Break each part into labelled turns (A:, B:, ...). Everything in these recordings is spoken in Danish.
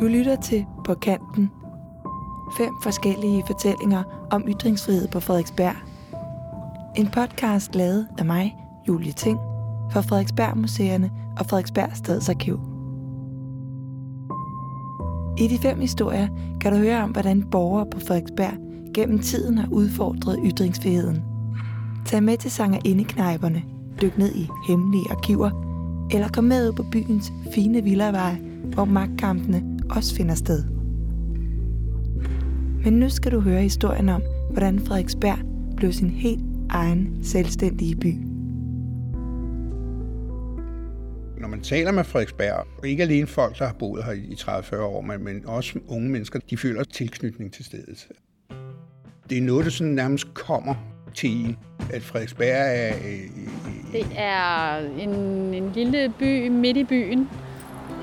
A: Du lytter til På Kanten. Fem forskellige fortællinger om ytringsfrihed på Frederiksberg. En podcast lavet af mig, Julie Ting, for Frederiksberg Museerne og Frederiksberg Stadsarkiv. I de fem historier kan du høre om, hvordan borgere på Frederiksberg gennem tiden har udfordret ytringsfriheden. Tag med til sanger indeknejperne, dyk ned i hemmelige arkiver, eller kom med ud på byens fine villaveje, hvor magtkampene også finder sted. Men nu skal du høre historien om, hvordan Frederiksberg blev sin helt egen selvstændige by.
B: Når man taler med Frederiksberg, og ikke alene folk, der har boet her i 30-40 år, men, men også unge mennesker, de føler tilknytning til stedet. Det er noget, der sådan nærmest kommer til en, at Frederiksberg er... Øh,
C: Det er en, en lille by midt i byen.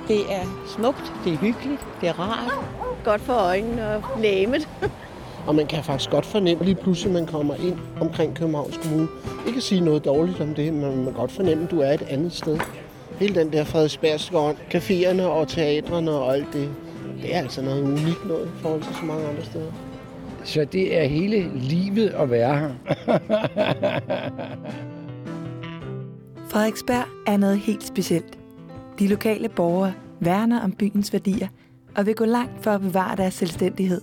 D: Det er smukt, det er hyggeligt, det er rart. Godt for øjnene og læmet.
E: Og man kan faktisk godt fornemme lige pludselig, man kommer ind omkring Københavns Kommune. Ikke at sige noget dårligt om det, men man kan godt fornemme, at du er et andet sted. Hele den der Frederiksbergske ånd, caféerne og teatrene og alt det, det er altså noget unikt noget i forhold til så mange andre steder.
F: Så det er hele livet at være her.
A: Frederiksberg er noget helt specielt. De lokale borgere værner om byens værdier og vil gå langt for at bevare deres selvstændighed.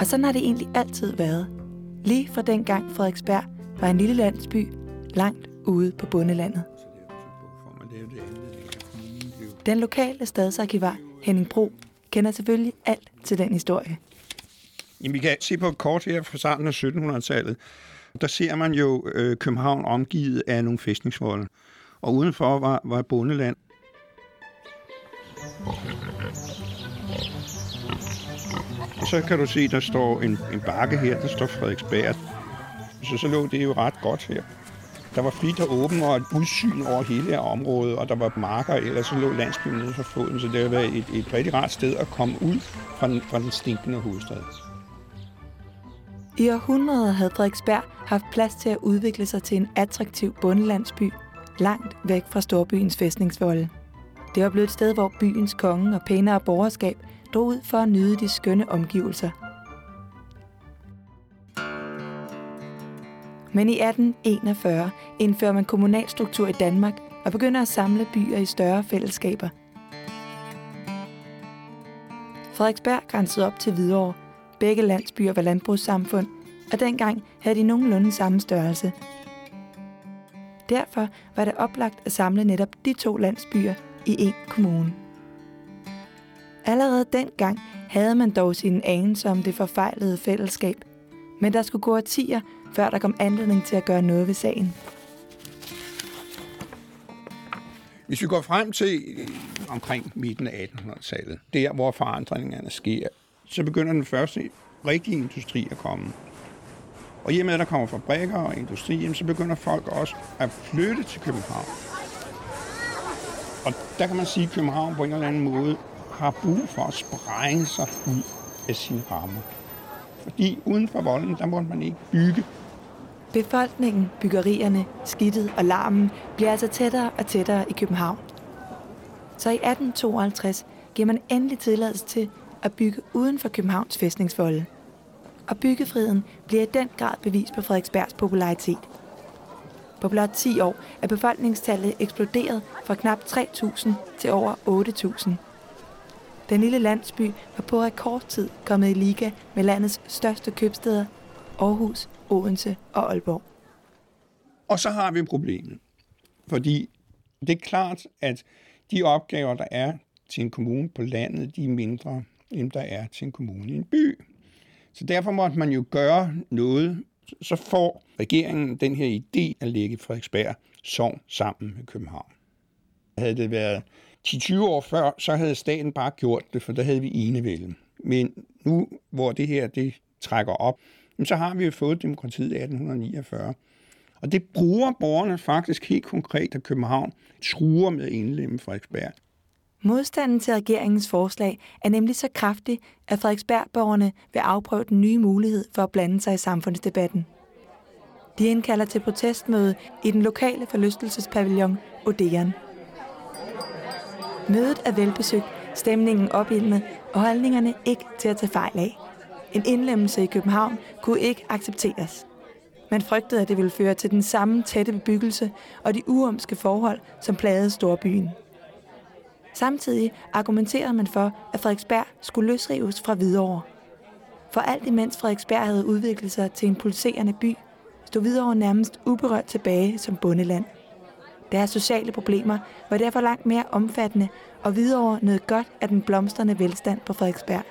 A: Og sådan har det egentlig altid været. Lige fra dengang Frederiksberg var en lille landsby langt ude på bundelandet. Den lokale stadsarkivar Henning Bro kender selvfølgelig alt til den historie.
B: Jamen, vi kan se på et kort her fra starten af 1700-tallet. Der ser man jo øh, København omgivet af nogle fæstningsvolde. Og udenfor var, var bondeland. Så kan du se, der står en, en bakke her, der står Frederiksberg. Så, så lå det jo ret godt her. Der var frit og åben og et udsyn over hele her område, og der var marker, eller så lå landsbyen nede for foden, så det har været et, et rigtig rart sted at komme ud fra den, fra den stinkende hovedstad.
A: I århundreder havde Frederiksberg haft plads til at udvikle sig til en attraktiv bundlandsby langt væk fra storbyens fæstningsvolde. Det var blevet et sted, hvor byens konge og pænere borgerskab drog ud for at nyde de skønne omgivelser. Men i 1841 indfører man kommunalstruktur i Danmark og begynder at samle byer i større fællesskaber. Frederiksberg grænsede op til Hvidovre. Begge landsbyer var landbrugssamfund, og dengang havde de nogenlunde samme størrelse. Derfor var det oplagt at samle netop de to landsbyer i én kommune. Allerede dengang havde man dog sine anelser om det forfejlede fællesskab, men der skulle gå årtier, før der kom anledning til at gøre noget ved sagen.
B: Hvis vi går frem til øh, omkring midten af 1800-tallet, der hvor forandringerne sker, så begynder den første rigtige industri at komme. Og i og med, at der kommer fabrikker og industri, så begynder folk også at flytte til København. Og der kan man sige, at København på en eller anden måde har brug for at sprænge sig ud af sine rammer. Fordi uden for volden, der måtte man ikke bygge.
A: Befolkningen, byggerierne, skidtet og larmen bliver altså tættere og tættere i København. Så i 1852 giver man endelig tilladelse til at bygge uden for Københavns fæstningsvolde. Og byggefriheden bliver i den grad bevis på Frederiksbergs popularitet. På blot 10 år er befolkningstallet eksploderet fra knap 3.000 til over 8.000. Den lille landsby var på rekordtid kommet i liga med landets største købsteder, Aarhus, Odense og Aalborg.
B: Og så har vi problemet. Fordi det er klart, at de opgaver, der er til en kommune på landet, de er mindre, end der er til en kommune i en by. Så derfor måtte man jo gøre noget. Så får regeringen den her idé at lægge Frederiksberg sovn sammen med København. Havde det været 10-20 år før, så havde staten bare gjort det, for der havde vi enevælden. Men nu, hvor det her det trækker op, så har vi jo fået demokratiet i 1849. Og det bruger borgerne faktisk helt konkret, at København truer med indlemme Frederiksberg.
A: Modstanden til regeringens forslag er nemlig så kraftig, at Frederiksbergborgerne vil afprøve den nye mulighed for at blande sig i samfundsdebatten. De indkalder til protestmøde i den lokale forlystelsespavillon Odeon. Mødet er velbesøgt, Stemningen opildnet og holdningerne ikke til at tage fejl af. En indlemmelse i København kunne ikke accepteres. Man frygtede, at det ville føre til den samme tætte bebyggelse og de uomske forhold, som plagede storbyen. Samtidig argumenterede man for, at Frederiksberg skulle løsrives fra Hvidovre. For alt imens Frederiksberg havde udviklet sig til en pulserende by, stod Hvidovre nærmest uberørt tilbage som bundeland. Deres sociale problemer var derfor langt mere omfattende, og Hvidovre nød godt af den blomstrende velstand på Frederiksberg.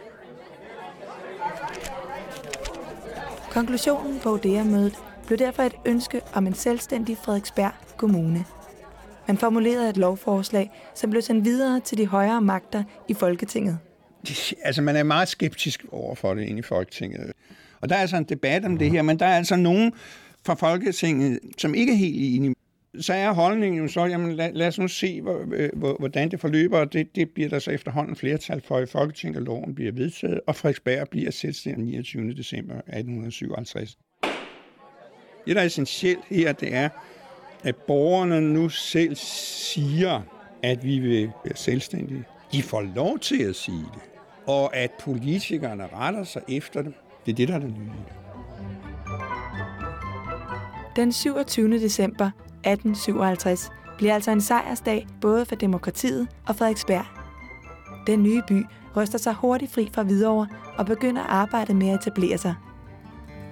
A: Konklusionen på Odea-mødet blev derfor et ønske om en selvstændig Frederiksberg Kommune. Man formulerede et lovforslag, som blev sendt videre til de højere magter i Folketinget.
B: Altså, man er meget skeptisk over for det inde i Folketinget. Og der er altså en debat om det her, men der er altså nogen fra Folketinget, som ikke er helt enige. Så er holdningen jo så, jamen lad, lad os nu se, øh, hvordan det forløber, og det, det bliver der så efterhånden flertal for i Folketinget, og loven bliver vedtaget, og Frederiksberg bliver selvstændig 29. december 1857. Det, der er essentielt her, det er, at borgerne nu selv siger, at vi vil være selvstændige. De får lov til at sige det, og at politikerne retter sig efter det. Det er det, der er det nye.
A: Den 27. december 1857 bliver altså en sejrsdag både for demokratiet og Frederiksberg. Den nye by ryster sig hurtigt fri fra Hvidovre og begynder at arbejde med at etablere sig.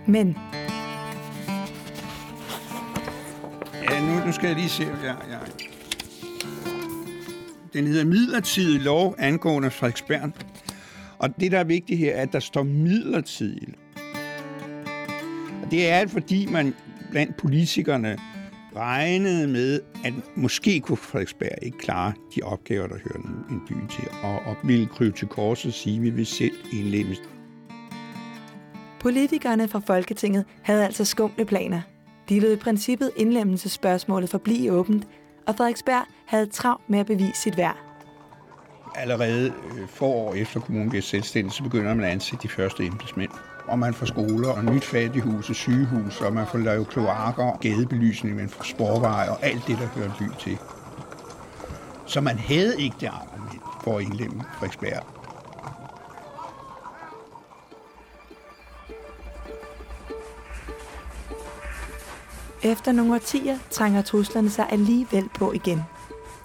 A: Men
B: nu, nu skal jeg lige se. Ja, ja. Den hedder midlertidig lov angående Frederiksberg. Og det, der er vigtigt her, er, at der står midlertidigt. Og det er, fordi man blandt politikerne regnede med, at måske kunne Frederiksberg ikke klare de opgaver, der hører en by til, og, og ville krybe til korset og sige, at vi vil selv indlemmes.
A: Politikerne fra Folketinget havde altså skumle planer. De lød i princippet indlemmelsespørgsmålet forblive åbent, og Frederiksberg havde travlt med at bevise sit værd.
B: Allerede øh, få år efter kommunen bliver selvstændig, så begynder man at ansætte de første embedsmænd. Og man får skoler og nyt fattighus og sygehus, og man får lavet kloakker, gadebelysning, man får sporveje og alt det, der hører en by til. Så man havde ikke det argument for at indlemme Frederiksberg.
A: Efter nogle årtier trænger truslerne sig alligevel på igen.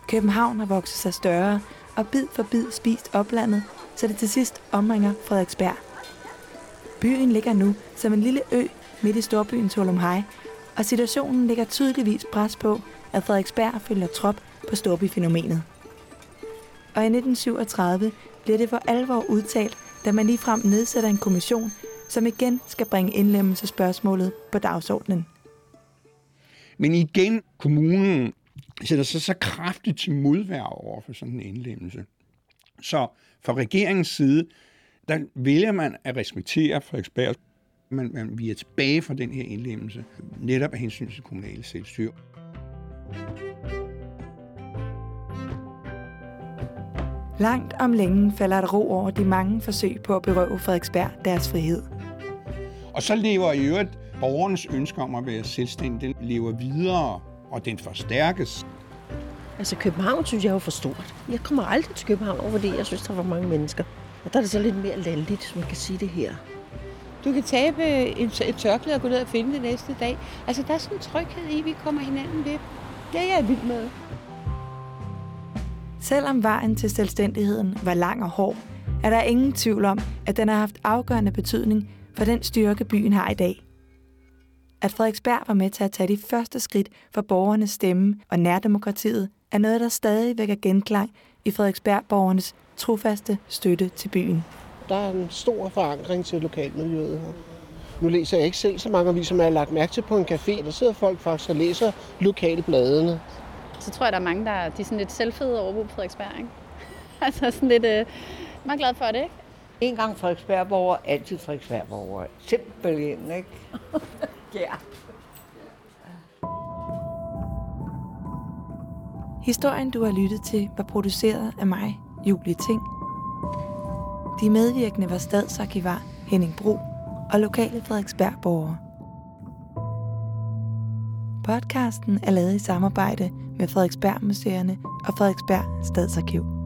A: København har vokset sig større, og bid for bid spist oplandet, så det til sidst omringer Frederiksberg. Byen ligger nu som en lille ø midt i storbyen Tolumhej, og situationen ligger tydeligvis pres på, at Frederiksberg følger trop på storbyfænomenet. Og i 1937 bliver det for alvor udtalt, da man ligefrem nedsætter en kommission, som igen skal bringe indlemmelsespørgsmålet på dagsordenen.
B: Men igen, kommunen sætter sig så kraftigt til modværg over for sådan en indlemmelse. Så fra regeringens side, der vælger man at respektere Frederiksberg. Man, man, vi er tilbage fra den her indlemmelse, netop af hensyn til kommunale selvstyre.
A: Langt om længe falder der ro over de mange forsøg på at berøve Frederiksberg deres frihed.
B: Og så lever i øvrigt borgernes ønske om at være selvstændig, den lever videre, og den forstærkes.
D: Altså København synes jeg er for stort. Jeg kommer aldrig til København, fordi jeg synes, der er for mange mennesker. Og der er det så lidt mere lalligt, hvis man kan sige det her.
G: Du kan tabe et, et tørklæde og gå ned og finde det næste dag. Altså, der er sådan en tryghed i, at vi kommer hinanden ved. Det er jeg vild med.
A: Selvom vejen til selvstændigheden var lang og hård, er der ingen tvivl om, at den har haft afgørende betydning for den styrke, byen har i dag. At Frederiksberg var med til at tage de første skridt for borgernes stemme og nærdemokratiet, er noget, der stadig vækker genklang i Frederiksberg-borgernes trofaste støtte til byen.
E: Der er en stor forankring til lokalmiljøet her. Nu læser jeg ikke selv så mange aviser, men jeg har lagt mærke til på en café, der sidder folk faktisk og læser lokalbladene.
C: Så tror jeg, der er mange, der er, de er sådan lidt selvfede over på Frederiksberg. Ikke? altså sådan lidt øh, meget glad for det, ikke?
H: En gang Frederiksberg-borger, altid Frederiksberg-borger. Simpelthen, ikke? ja.
A: Historien, du har lyttet til, var produceret af mig, Julie Ting. De medvirkende var stadsarkivar Henning Bro og lokale Frederiksberg-borgere. Podcasten er lavet i samarbejde med Frederiksberg Museerne og Frederiksberg Stadsarkiv.